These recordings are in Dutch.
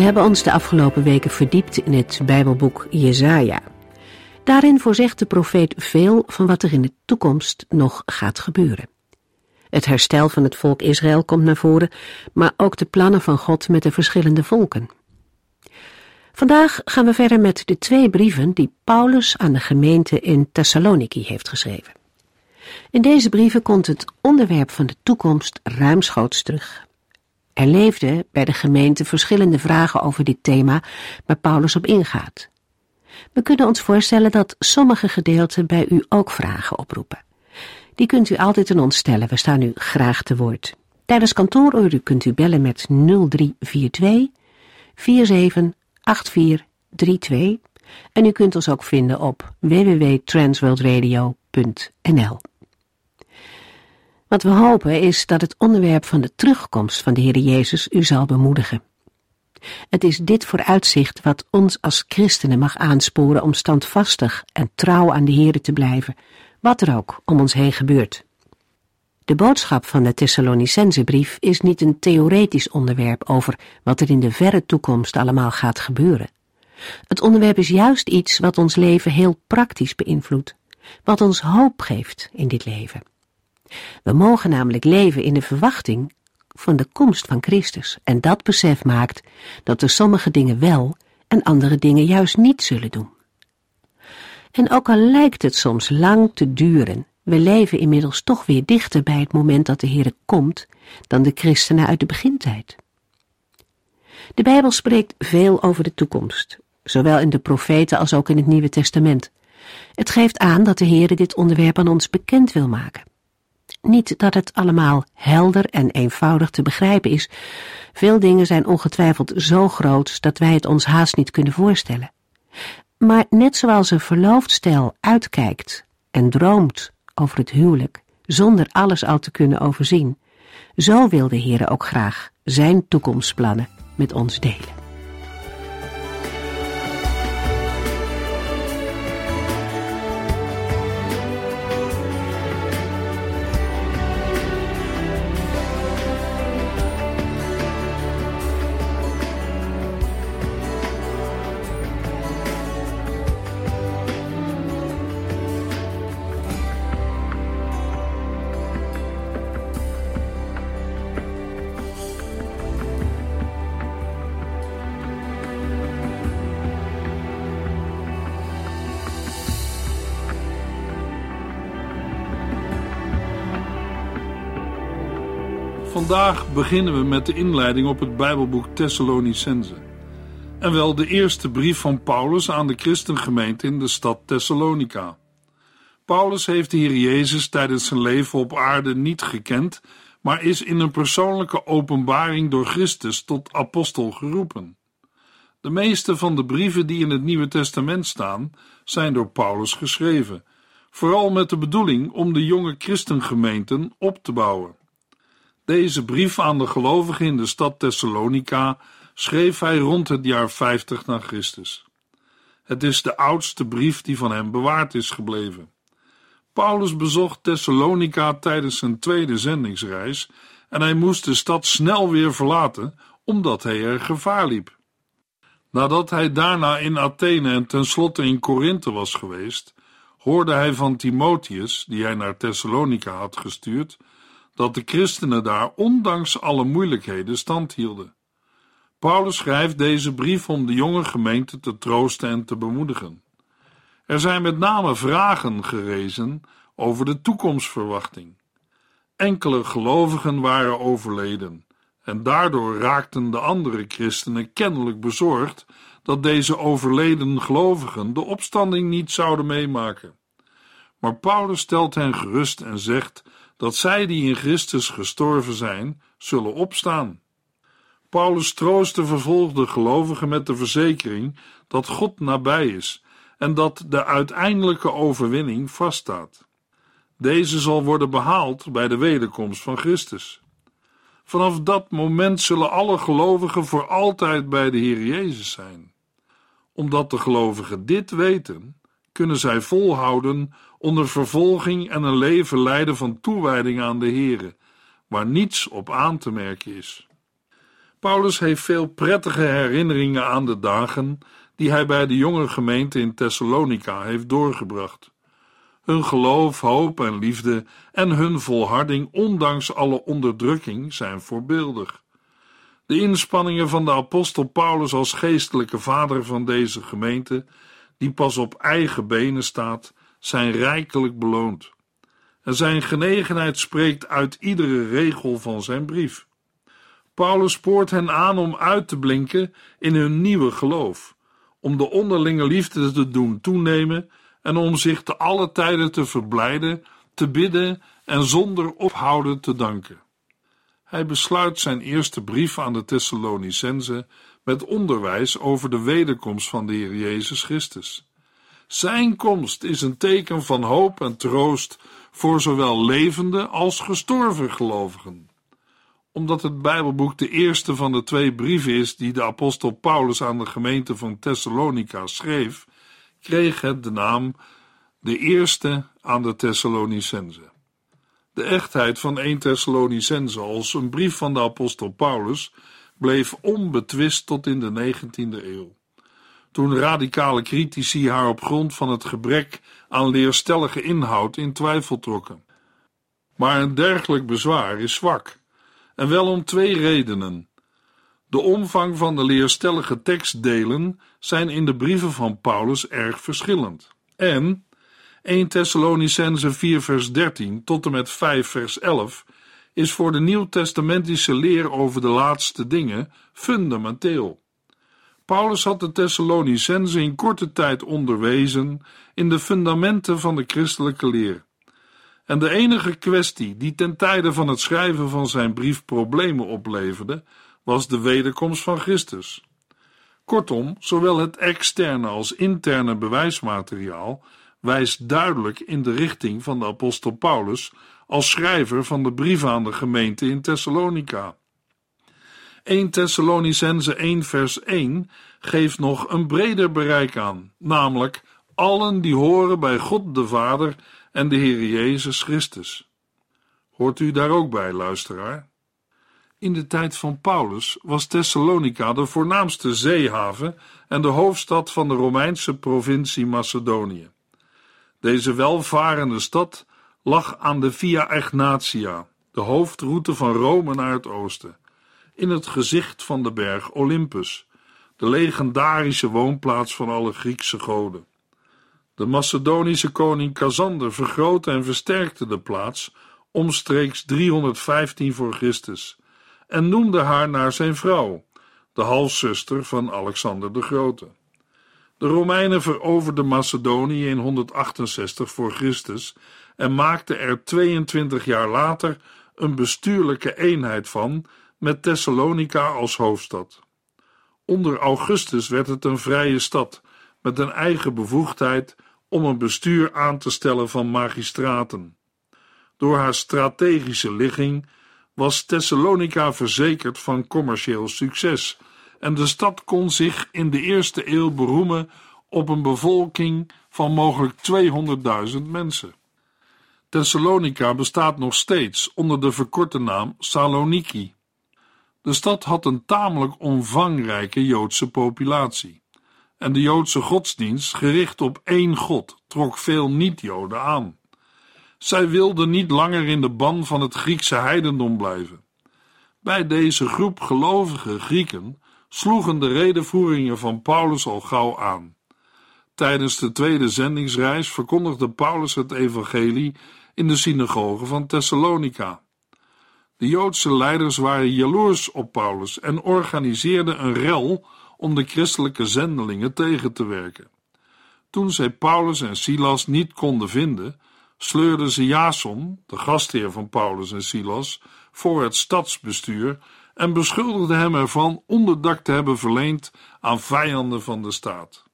We hebben ons de afgelopen weken verdiept in het Bijbelboek Jesaja. Daarin voorzegt de profeet veel van wat er in de toekomst nog gaat gebeuren. Het herstel van het volk Israël komt naar voren, maar ook de plannen van God met de verschillende volken. Vandaag gaan we verder met de twee brieven die Paulus aan de gemeente in Thessaloniki heeft geschreven. In deze brieven komt het onderwerp van de toekomst ruimschoots terug. Er leefden bij de gemeente verschillende vragen over dit thema waar Paulus op ingaat. We kunnen ons voorstellen dat sommige gedeelten bij u ook vragen oproepen. Die kunt u altijd aan ons stellen, we staan u graag te woord. Tijdens kantooruren kunt u bellen met 0342 478432 en u kunt ons ook vinden op www.transworldradio.nl. Wat we hopen is dat het onderwerp van de terugkomst van de Heer Jezus u zal bemoedigen. Het is dit vooruitzicht wat ons als christenen mag aansporen om standvastig en trouw aan de Heer te blijven, wat er ook om ons heen gebeurt. De boodschap van de Thessalonicensebrief is niet een theoretisch onderwerp over wat er in de verre toekomst allemaal gaat gebeuren. Het onderwerp is juist iets wat ons leven heel praktisch beïnvloedt, wat ons hoop geeft in dit leven. We mogen namelijk leven in de verwachting van de komst van Christus en dat besef maakt dat we sommige dingen wel en andere dingen juist niet zullen doen. En ook al lijkt het soms lang te duren, we leven inmiddels toch weer dichter bij het moment dat de Heer komt dan de christenen uit de begintijd. De Bijbel spreekt veel over de toekomst, zowel in de profeten als ook in het Nieuwe Testament. Het geeft aan dat de Heer dit onderwerp aan ons bekend wil maken. Niet dat het allemaal helder en eenvoudig te begrijpen is. Veel dingen zijn ongetwijfeld zo groot dat wij het ons haast niet kunnen voorstellen. Maar net zoals een verloofd stel uitkijkt en droomt over het huwelijk, zonder alles al te kunnen overzien, zo wil de Heer ook graag zijn toekomstplannen met ons delen. Beginnen we met de inleiding op het Bijbelboek Thessalonicense. En wel de eerste brief van Paulus aan de christengemeente in de stad Thessalonica. Paulus heeft de Heer Jezus tijdens zijn leven op aarde niet gekend, maar is in een persoonlijke openbaring door Christus tot apostel geroepen. De meeste van de brieven die in het Nieuwe Testament staan, zijn door Paulus geschreven, vooral met de bedoeling om de jonge christengemeenten op te bouwen. Deze brief aan de gelovigen in de stad Thessalonica schreef hij rond het jaar 50 na Christus. Het is de oudste brief die van hem bewaard is gebleven. Paulus bezocht Thessalonica tijdens zijn tweede zendingsreis en hij moest de stad snel weer verlaten omdat hij er gevaar liep. Nadat hij daarna in Athene en tenslotte in Korinthe was geweest, hoorde hij van Timotheus, die hij naar Thessalonica had gestuurd, dat de christenen daar ondanks alle moeilijkheden stand hielden. Paulus schrijft deze brief om de jonge gemeente te troosten en te bemoedigen. Er zijn met name vragen gerezen over de toekomstverwachting. Enkele gelovigen waren overleden en daardoor raakten de andere christenen kennelijk bezorgd dat deze overleden gelovigen de opstanding niet zouden meemaken. Maar Paulus stelt hen gerust en zegt dat zij die in Christus gestorven zijn, zullen opstaan. Paulus troost de vervolgde gelovigen met de verzekering dat God nabij is en dat de uiteindelijke overwinning vaststaat. Deze zal worden behaald bij de wederkomst van Christus. Vanaf dat moment zullen alle gelovigen voor altijd bij de Heer Jezus zijn. Omdat de gelovigen dit weten, kunnen zij volhouden onder vervolging en een leven leiden van toewijding aan de Heer, waar niets op aan te merken is. Paulus heeft veel prettige herinneringen aan de dagen die hij bij de jonge gemeente in Thessalonica heeft doorgebracht. Hun geloof, hoop en liefde en hun volharding, ondanks alle onderdrukking, zijn voorbeeldig. De inspanningen van de apostel Paulus als geestelijke vader van deze gemeente, die pas op eigen benen staat, zijn rijkelijk beloond. En zijn genegenheid spreekt uit iedere regel van zijn brief. Paulus spoort hen aan om uit te blinken in hun nieuwe geloof, om de onderlinge liefde te doen toenemen en om zich te alle tijden te verblijden, te bidden en zonder ophouden te danken. Hij besluit zijn eerste brief aan de Thessalonicense met onderwijs over de wederkomst van de Heer Jezus Christus. Zijn komst is een teken van hoop en troost voor zowel levende als gestorven gelovigen. Omdat het Bijbelboek de eerste van de twee brieven is die de apostel Paulus aan de gemeente van Thessalonica schreef, kreeg het de naam de eerste aan de Thessalonicense. De echtheid van 1 Thessalonicense als een brief van de apostel Paulus bleef onbetwist tot in de 19e eeuw. Toen radicale critici haar op grond van het gebrek aan leerstellige inhoud in twijfel trokken. Maar een dergelijk bezwaar is zwak, en wel om twee redenen. De omvang van de leerstellige tekstdelen zijn in de brieven van Paulus erg verschillend. En 1 Thessalonicense 4 vers 13 tot en met 5 vers 11 is voor de nieuwtestamentische leer over de laatste dingen fundamenteel. Paulus had de Thessalonicense in korte tijd onderwezen in de fundamenten van de christelijke leer. En de enige kwestie die ten tijde van het schrijven van zijn brief problemen opleverde, was de wederkomst van Christus. Kortom, zowel het externe als interne bewijsmateriaal wijst duidelijk in de richting van de apostel Paulus als schrijver van de brief aan de gemeente in Thessalonica. 1 Thessalonicense 1 vers 1 geeft nog een breder bereik aan, namelijk allen die horen bij God de Vader en de Heer Jezus Christus. Hoort u daar ook bij, luisteraar? In de tijd van Paulus was Thessalonica de voornaamste zeehaven en de hoofdstad van de Romeinse provincie Macedonië. Deze welvarende stad lag aan de Via Egnatia, de hoofdroute van Rome naar het oosten, in het gezicht van de berg Olympus, de legendarische woonplaats van alle Griekse goden. De Macedonische koning Cassander vergrootte en versterkte de plaats omstreeks 315 voor Christus en noemde haar naar zijn vrouw, de halfzuster van Alexander de Grote. De Romeinen veroverden Macedonië in 168 voor Christus en maakten er 22 jaar later een bestuurlijke eenheid van met Thessalonica als hoofdstad. Onder Augustus werd het een vrije stad met een eigen bevoegdheid om een bestuur aan te stellen van magistraten. Door haar strategische ligging was Thessalonica verzekerd van commercieel succes en de stad kon zich in de eerste eeuw beroemen op een bevolking van mogelijk 200.000 mensen. Thessalonica bestaat nog steeds onder de verkorte naam Saloniki. De stad had een tamelijk omvangrijke Joodse populatie. En de Joodse godsdienst, gericht op één God, trok veel niet-Joden aan. Zij wilden niet langer in de ban van het Griekse heidendom blijven. Bij deze groep gelovige Grieken sloegen de redenvoeringen van Paulus al gauw aan. Tijdens de tweede zendingsreis verkondigde Paulus het evangelie in de synagoge van Thessalonica. De Joodse leiders waren jaloers op Paulus en organiseerden een rel om de christelijke zendelingen tegen te werken. Toen zij Paulus en Silas niet konden vinden, sleurden ze Jason, de gastheer van Paulus en Silas, voor het stadsbestuur en beschuldigden hem ervan onderdak te hebben verleend aan vijanden van de staat.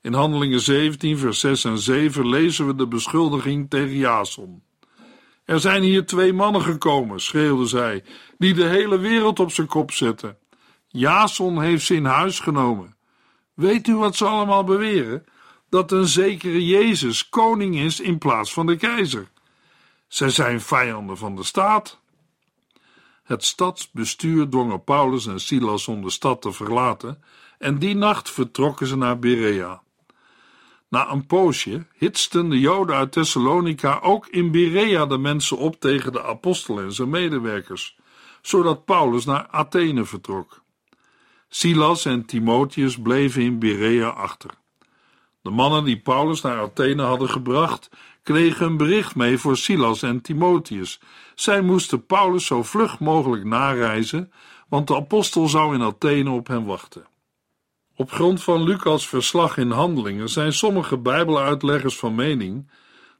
In Handelingen 17, vers 6 en 7 lezen we de beschuldiging tegen Jason. Er zijn hier twee mannen gekomen, schreeuwde zij, die de hele wereld op zijn kop zetten. Jason heeft ze in huis genomen. Weet u wat ze allemaal beweren? Dat een zekere Jezus koning is in plaats van de keizer. Zij zijn vijanden van de staat. Het stadsbestuur dwong Paulus en Silas om de stad te verlaten en die nacht vertrokken ze naar Berea. Na een poosje hitsten de Joden uit Thessalonica ook in Berea de mensen op tegen de apostel en zijn medewerkers, zodat Paulus naar Athene vertrok. Silas en Timotheus bleven in Berea achter. De mannen die Paulus naar Athene hadden gebracht, kregen een bericht mee voor Silas en Timotheus. Zij moesten Paulus zo vlug mogelijk nareizen, want de apostel zou in Athene op hen wachten. Op grond van Lucas' verslag in Handelingen zijn sommige Bijbeluitleggers van mening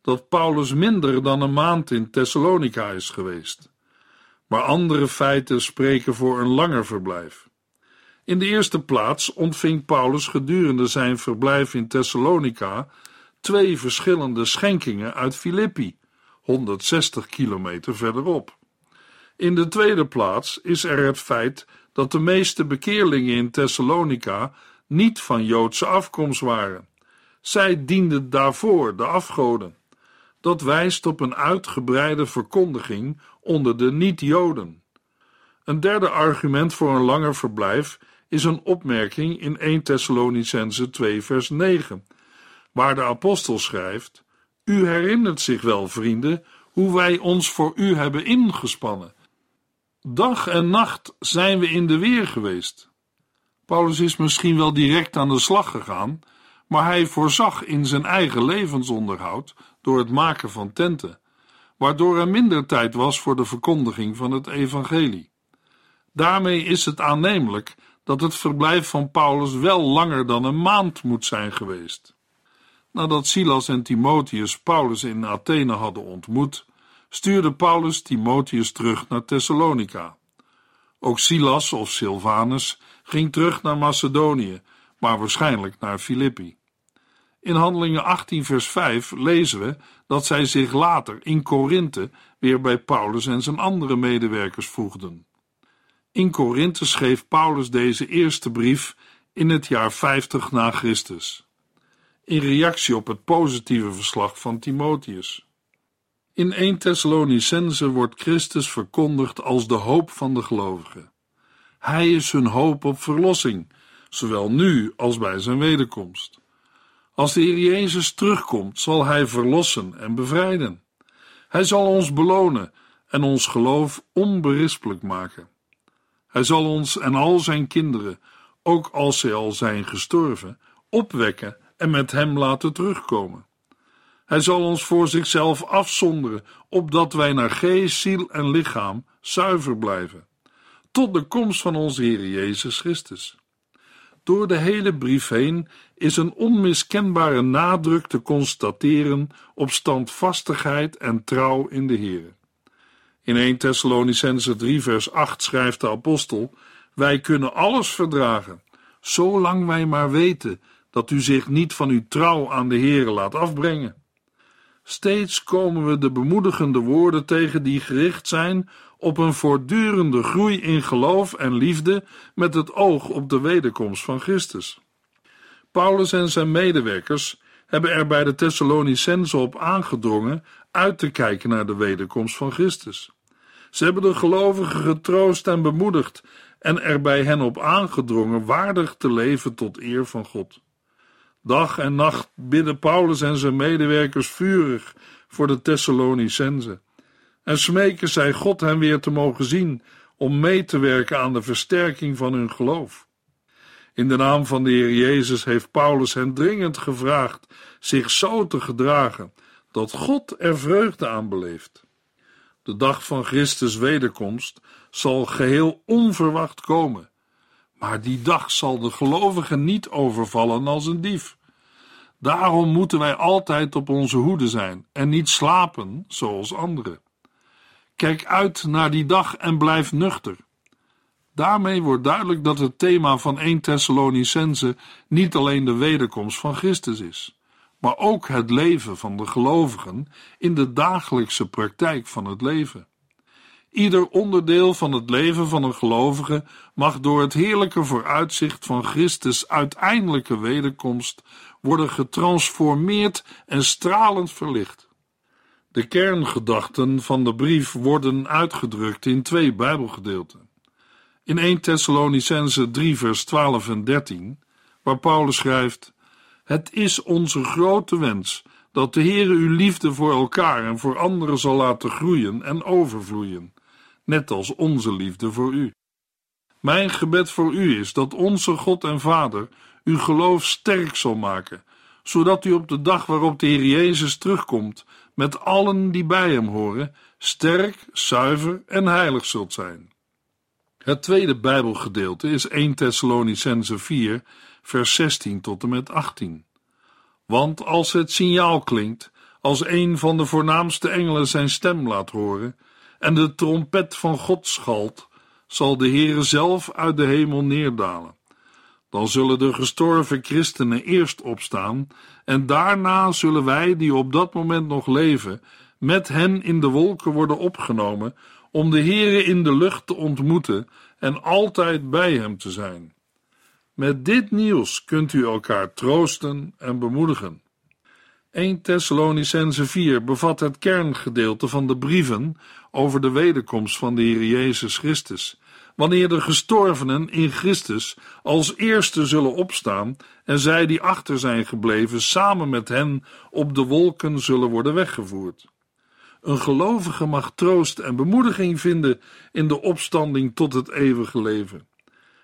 dat Paulus minder dan een maand in Thessalonica is geweest. Maar andere feiten spreken voor een langer verblijf. In de eerste plaats ontving Paulus gedurende zijn verblijf in Thessalonica twee verschillende schenkingen uit Filippi, 160 kilometer verderop. In de tweede plaats is er het feit dat de meeste bekeerlingen in Thessalonica niet van Joodse afkomst waren. Zij dienden daarvoor de afgoden. Dat wijst op een uitgebreide verkondiging onder de niet-Joden. Een derde argument voor een langer verblijf is een opmerking in 1 Thessalonicense 2 vers 9, waar de apostel schrijft: U herinnert zich wel, vrienden, hoe wij ons voor u hebben ingespannen. Dag en nacht zijn we in de weer geweest. Paulus is misschien wel direct aan de slag gegaan, maar hij voorzag in zijn eigen levensonderhoud door het maken van tenten, waardoor er minder tijd was voor de verkondiging van het evangelie. Daarmee is het aannemelijk dat het verblijf van Paulus wel langer dan een maand moet zijn geweest. Nadat Silas en Timotheus Paulus in Athene hadden ontmoet, stuurde Paulus Timotheus terug naar Thessalonica. Ook Silas of Silvanus ging terug naar Macedonië, maar waarschijnlijk naar Filippi. In Handelingen 18, vers 5 lezen we dat zij zich later in Korinthe weer bij Paulus en zijn andere medewerkers voegden. In Korinthe schreef Paulus deze eerste brief in het jaar 50 na Christus, in reactie op het positieve verslag van Timotheus. In 1 Thessalonicense wordt Christus verkondigd als de hoop van de gelovigen. Hij is hun hoop op verlossing, zowel nu als bij zijn wederkomst. Als de Heer Jezus terugkomt, zal Hij verlossen en bevrijden. Hij zal ons belonen en ons geloof onberispelijk maken. Hij zal ons en al zijn kinderen, ook als zij al zijn gestorven, opwekken en met Hem laten terugkomen. Hij zal ons voor zichzelf afzonderen, opdat wij naar geest, ziel en lichaam zuiver blijven tot de komst van onze Heer Jezus Christus. Door de hele brief heen is een onmiskenbare nadruk te constateren op standvastigheid en trouw in de Heer. In 1 Thessalonicense 3 vers 8 schrijft de apostel: Wij kunnen alles verdragen, zolang wij maar weten dat u zich niet van uw trouw aan de Heer laat afbrengen. Steeds komen we de bemoedigende woorden tegen die gericht zijn op een voortdurende groei in geloof en liefde met het oog op de wederkomst van Christus. Paulus en zijn medewerkers hebben er bij de Thessalonicenzen op aangedrongen uit te kijken naar de wederkomst van Christus. Ze hebben de gelovigen getroost en bemoedigd en er bij hen op aangedrongen waardig te leven tot eer van God. Dag en nacht bidden Paulus en zijn medewerkers vurig voor de Thessalonicenzen en smeken zij God hen weer te mogen zien om mee te werken aan de versterking van hun geloof. In de naam van de Heer Jezus heeft Paulus hen dringend gevraagd zich zo te gedragen dat God er vreugde aan beleeft. De dag van Christus wederkomst zal geheel onverwacht komen, maar die dag zal de gelovigen niet overvallen als een dief. Daarom moeten wij altijd op onze hoede zijn en niet slapen zoals anderen. Kijk uit naar die dag en blijf nuchter. Daarmee wordt duidelijk dat het thema van 1 Thessalonicense niet alleen de wederkomst van Christus is, maar ook het leven van de gelovigen in de dagelijkse praktijk van het leven. Ieder onderdeel van het leven van een gelovige mag door het heerlijke vooruitzicht van Christus uiteindelijke wederkomst worden getransformeerd en stralend verlicht. De kerngedachten van de brief worden uitgedrukt in twee Bijbelgedeelten. In 1 Thessalonicense 3 vers 12 en 13, waar Paulus schrijft: Het is onze grote wens dat de Heere uw liefde voor elkaar en voor anderen zal laten groeien en overvloeien, net als onze liefde voor u. Mijn gebed voor u is dat onze God en Vader uw geloof sterk zal maken, zodat u op de dag waarop de Heer Jezus terugkomt, met allen die bij hem horen, sterk, zuiver en heilig zult zijn. Het tweede Bijbelgedeelte is 1 Thessalonicense 4, vers 16 tot en met 18. Want als het signaal klinkt, als een van de voornaamste engelen zijn stem laat horen, en de trompet van God schalt, zal de Heere zelf uit de hemel neerdalen. Dan zullen de gestorven christenen eerst opstaan, en daarna zullen wij, die op dat moment nog leven, met hen in de wolken worden opgenomen, om de Heere in de lucht te ontmoeten en altijd bij hem te zijn. Met dit nieuws kunt u elkaar troosten en bemoedigen. 1 Thessalonicense 4 bevat het kerngedeelte van de brieven over de wederkomst van de Heer Jezus Christus, wanneer de gestorvenen in Christus als eerste zullen opstaan en zij die achter zijn gebleven samen met hen op de wolken zullen worden weggevoerd. Een gelovige mag troost en bemoediging vinden in de opstanding tot het eeuwige leven.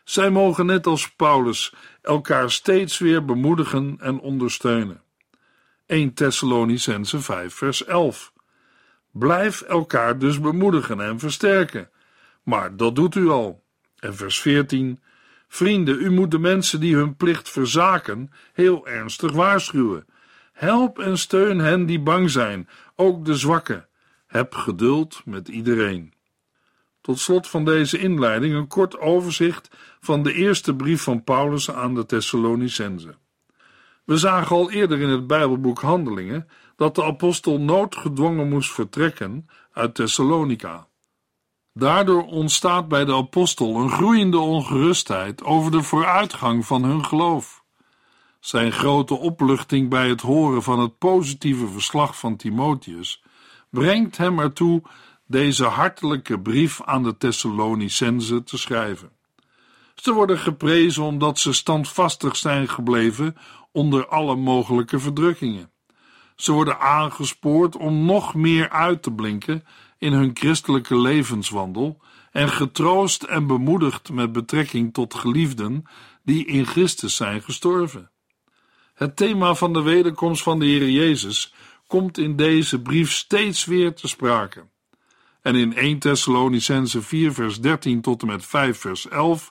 Zij mogen net als Paulus elkaar steeds weer bemoedigen en ondersteunen. 1 Thessalonicense 5 vers 11 Blijf elkaar dus bemoedigen en versterken. Maar dat doet u al. En vers 14 Vrienden, u moet de mensen die hun plicht verzaken heel ernstig waarschuwen. Help en steun hen die bang zijn, ook de zwakken. Heb geduld met iedereen. Tot slot van deze inleiding een kort overzicht van de eerste brief van Paulus aan de Thessalonicenzen. We zagen al eerder in het Bijbelboek Handelingen dat de apostel noodgedwongen moest vertrekken uit Thessalonica. Daardoor ontstaat bij de apostel een groeiende ongerustheid over de vooruitgang van hun geloof. Zijn grote opluchting bij het horen van het positieve verslag van Timotheus brengt hem ertoe deze hartelijke brief aan de Thessalonicenzen te schrijven. Ze worden geprezen omdat ze standvastig zijn gebleven onder alle mogelijke verdrukkingen. Ze worden aangespoord om nog meer uit te blinken in hun christelijke levenswandel en getroost en bemoedigd met betrekking tot geliefden die in Christus zijn gestorven. Het thema van de wederkomst van de Heer Jezus komt in deze brief steeds weer te sprake. En in 1 Thessalonicense 4 vers 13 tot en met 5 vers 11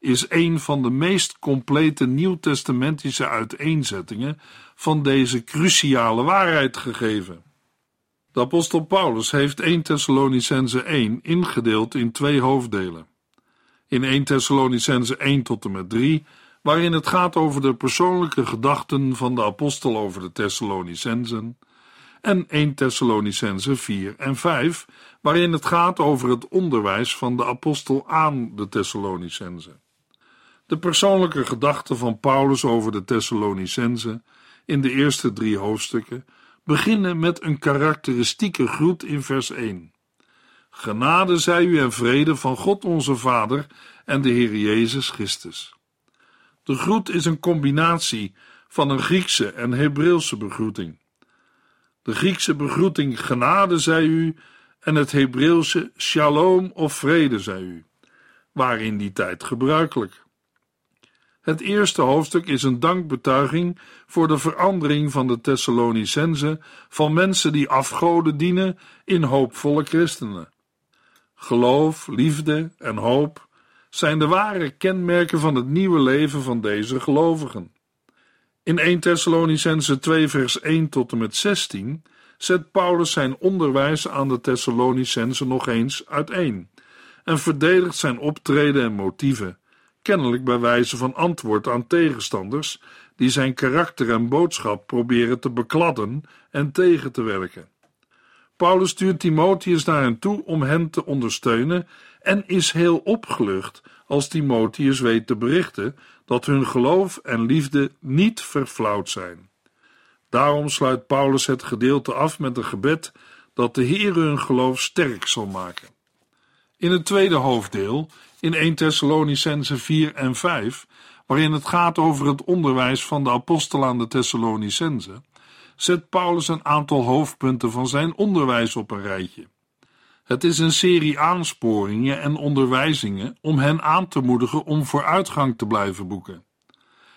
is een van de meest complete nieuwtestamentische uiteenzettingen van deze cruciale waarheid gegeven. De apostel Paulus heeft 1 Thessalonicense 1 ingedeeld in twee hoofddelen. In 1 Thessalonicense 1 tot en met 3, waarin het gaat over de persoonlijke gedachten van de apostel over de Thessalonicensen, en 1 Thessalonicense 4 en 5, waarin het gaat over het onderwijs van de apostel aan de Thessalonicensen. De persoonlijke gedachten van Paulus over de Thessalonicense in de eerste drie hoofdstukken beginnen met een karakteristieke groet in vers 1. Genade zij u en vrede van God onze Vader en de Heer Jezus Christus. De groet is een combinatie van een Griekse en Hebreeuwse begroeting. De Griekse begroeting genade zij u en het Hebreeuwse shalom of vrede zij u, waren in die tijd gebruikelijk. Het eerste hoofdstuk is een dankbetuiging voor de verandering van de Thessalonicenzen van mensen die afgoden dienen in hoopvolle christenen. Geloof, liefde en hoop zijn de ware kenmerken van het nieuwe leven van deze gelovigen. In 1 Thessalonicense 2 vers 1 tot en met 16 zet Paulus zijn onderwijs aan de Thessalonicenzen nog eens uiteen en verdedigt zijn optreden en motieven, kennelijk bij wijze van antwoord aan tegenstanders die zijn karakter en boodschap proberen te bekladden en tegen te werken. Paulus stuurt Timotheus naar hen toe om hen te ondersteunen en is heel opgelucht als Timotheus weet te berichten dat hun geloof en liefde niet verflauwd zijn. Daarom sluit Paulus het gedeelte af met een gebed dat de Heer hun geloof sterk zal maken. In het tweede hoofddeel, in 1 Thessalonicense 4 en 5, waarin het gaat over het onderwijs van de apostel aan de Thessalonicense, zet Paulus een aantal hoofdpunten van zijn onderwijs op een rijtje. Het is een serie aansporingen en onderwijzingen om hen aan te moedigen om vooruitgang te blijven boeken.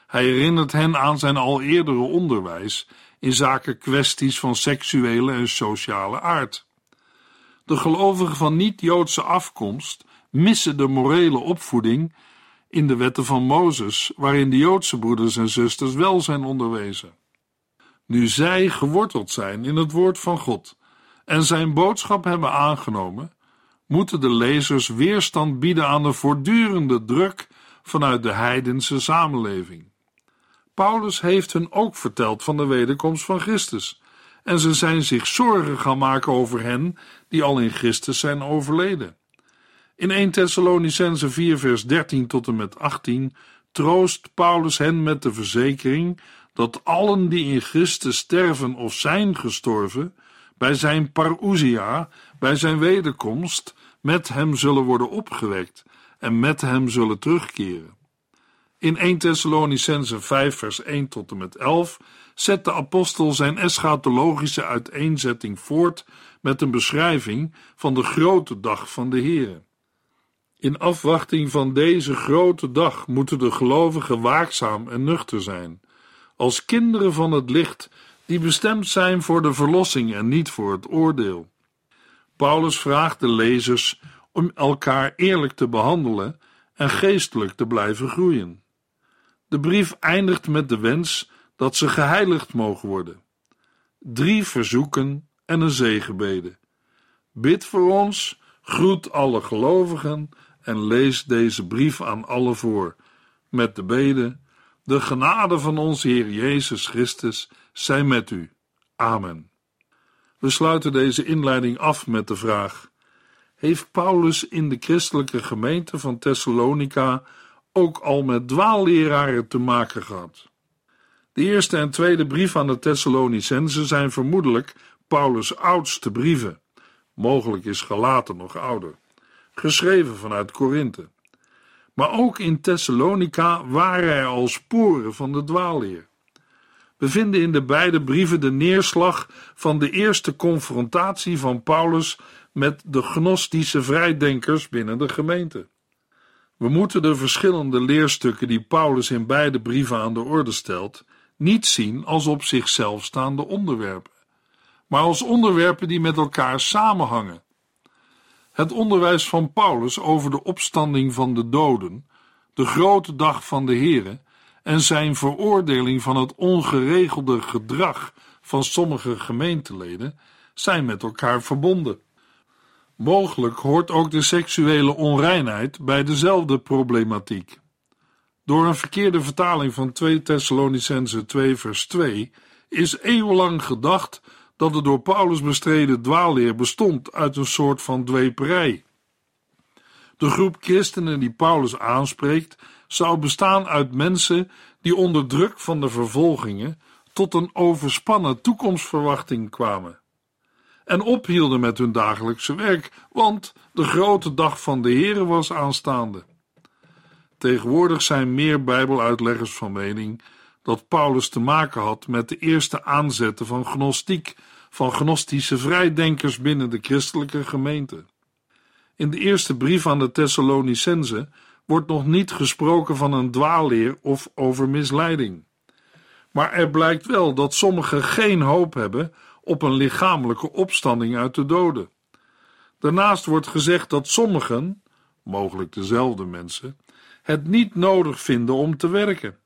Hij herinnert hen aan zijn al eerdere onderwijs in zaken kwesties van seksuele en sociale aard. De gelovigen van niet-Joodse afkomst missen de morele opvoeding in de wetten van Mozes, waarin de Joodse broeders en zusters wel zijn onderwezen. Nu zij geworteld zijn in het woord van God en zijn boodschap hebben aangenomen, moeten de lezers weerstand bieden aan de voortdurende druk vanuit de heidense samenleving. Paulus heeft hun ook verteld van de wederkomst van Christus, en ze zijn zich zorgen gaan maken over hen die al in Christus zijn overleden. In 1 Thessalonicense 4 vers 13 tot en met 18 troost Paulus hen met de verzekering dat allen die in Christus sterven of zijn gestorven, bij zijn parousia, bij zijn wederkomst, met hem zullen worden opgewekt en met hem zullen terugkeren. In 1 Thessalonicense 5 vers 1 tot en met 11 zet de apostel zijn eschatologische uiteenzetting voort met een beschrijving van de grote dag van de Here. In afwachting van deze grote dag moeten de gelovigen waakzaam en nuchter zijn, als kinderen van het licht die bestemd zijn voor de verlossing en niet voor het oordeel. Paulus vraagt de lezers om elkaar eerlijk te behandelen en geestelijk te blijven groeien. De brief eindigt met de wens dat ze geheiligd mogen worden. Drie verzoeken en een zegenbede. Bid voor ons, groet alle gelovigen en lees deze brief aan alle voor, met de bede: De genade van onze Heer Jezus Christus zij met u. Amen. We sluiten deze inleiding af met de vraag: Heeft Paulus in de christelijke gemeente van Thessalonica ook al met dwaalleraren te maken gehad? De eerste en tweede brief aan de Thessalonicenzen zijn vermoedelijk Paulus' oudste brieven. Mogelijk is Galaten nog ouder geschreven vanuit Korinthe. Maar ook in Thessalonica waren er al sporen van de dwaalleer. We vinden in de beide brieven de neerslag van de eerste confrontatie van Paulus met de gnostische vrijdenkers binnen de gemeente. We moeten de verschillende leerstukken die Paulus in beide brieven aan de orde stelt, niet zien als op zichzelf staande onderwerpen, maar als onderwerpen die met elkaar samenhangen het onderwijs van Paulus over de opstanding van de doden, de grote dag van de Here en zijn veroordeling van het ongeregelde gedrag van sommige gemeenteleden zijn met elkaar verbonden. Mogelijk hoort ook de seksuele onreinheid bij dezelfde problematiek. Door een verkeerde vertaling van 2 Thessalonicense 2 vers 2 is eeuwenlang gedacht dat de door Paulus bestreden dwaalleer bestond uit een soort van dweperij. De groep christenen die Paulus aanspreekt, zou bestaan uit mensen die onder druk van de vervolgingen tot een overspannen toekomstverwachting kwamen. En ophielden met hun dagelijkse werk, want de grote dag van de Here was aanstaande. Tegenwoordig zijn meer Bijbeluitleggers van mening dat Paulus te maken had met de eerste aanzetten van gnostiek van gnostische vrijdenkers binnen de christelijke gemeente. In de eerste brief aan de Thessalonicense wordt nog niet gesproken van een dwaalleer of over misleiding. Maar er blijkt wel dat sommigen geen hoop hebben op een lichamelijke opstanding uit de doden. Daarnaast wordt gezegd dat sommigen, mogelijk dezelfde mensen, het niet nodig vinden om te werken.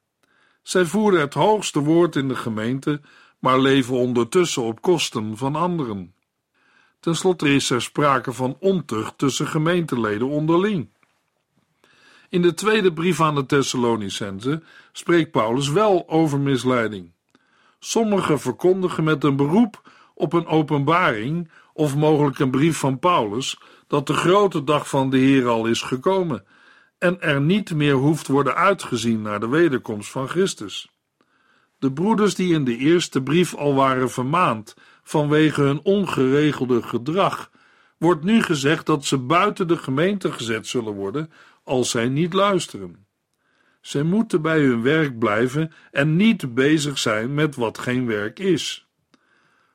Zij voeren het hoogste woord in de gemeente maar leven ondertussen op kosten van anderen. Ten slotte is er sprake van ontucht tussen gemeenteleden onderling. In de tweede brief aan de Thessalonicenzen spreekt Paulus wel over misleiding. Sommigen verkondigen met een beroep op een openbaring of mogelijk een brief van Paulus dat de grote dag van de Heer al is gekomen en er niet meer hoeft worden uitgezien naar de wederkomst van Christus. De broeders die in de eerste brief al waren vermaand vanwege hun ongeregelde gedrag, wordt nu gezegd dat ze buiten de gemeente gezet zullen worden als zij niet luisteren. Zij moeten bij hun werk blijven en niet bezig zijn met wat geen werk is.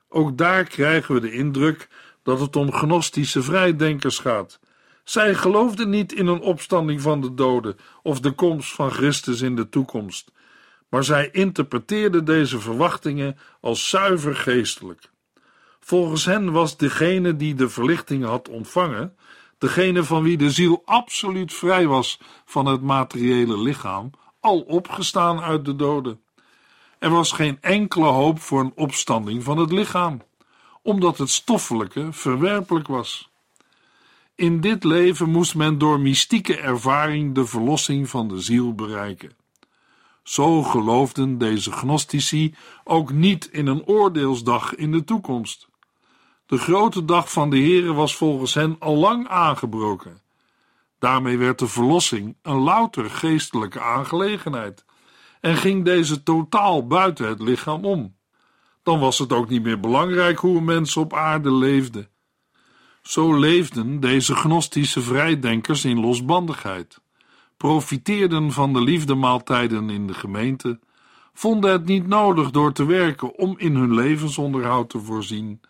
Ook daar krijgen we de indruk dat het om gnostische vrijdenkers gaat. Zij geloofden niet in een opstanding van de doden of de komst van Christus in de toekomst, maar zij interpreteerden deze verwachtingen als zuiver geestelijk. Volgens hen was degene die de verlichting had ontvangen, degene van wie de ziel absoluut vrij was van het materiële lichaam, al opgestaan uit de doden. Er was geen enkele hoop voor een opstanding van het lichaam, omdat het stoffelijke verwerpelijk was. In dit leven moest men door mystieke ervaring de verlossing van de ziel bereiken. Zo geloofden deze gnostici ook niet in een oordeelsdag in de toekomst. De grote dag van de Here was volgens hen al lang aangebroken. Daarmee werd de verlossing een louter geestelijke aangelegenheid en ging deze totaal buiten het lichaam om. Dan was het ook niet meer belangrijk hoe mensen op aarde leefden. Zo leefden deze gnostische vrijdenkers in losbandigheid, profiteerden van de liefdemaaltijden in de gemeente, vonden het niet nodig door te werken om in hun levensonderhoud te voorzien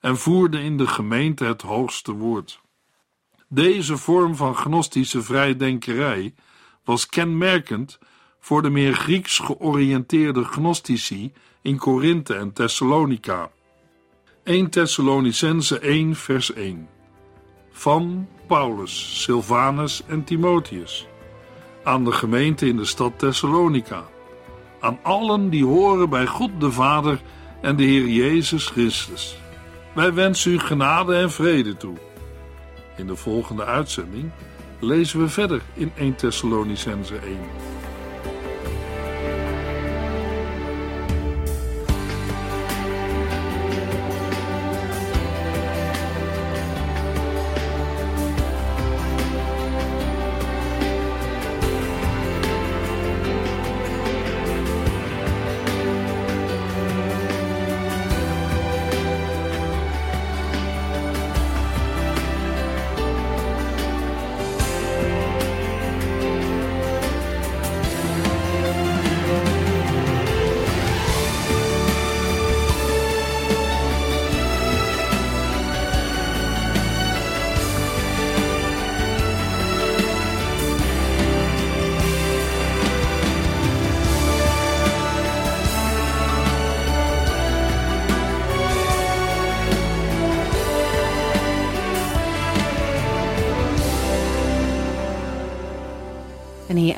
en voerden in de gemeente het hoogste woord. Deze vorm van gnostische vrijdenkerij was kenmerkend voor de meer Grieks georiënteerde gnostici in Korinthe en Thessalonica. 1 Thessalonicense 1 vers 1 Van Paulus, Silvanus en Timotheus aan de gemeente in de stad Thessalonica, aan allen die horen bij God de Vader en de Heer Jezus Christus. Wij wensen u genade en vrede toe. In de volgende uitzending lezen we verder in 1 Thessalonicense 1.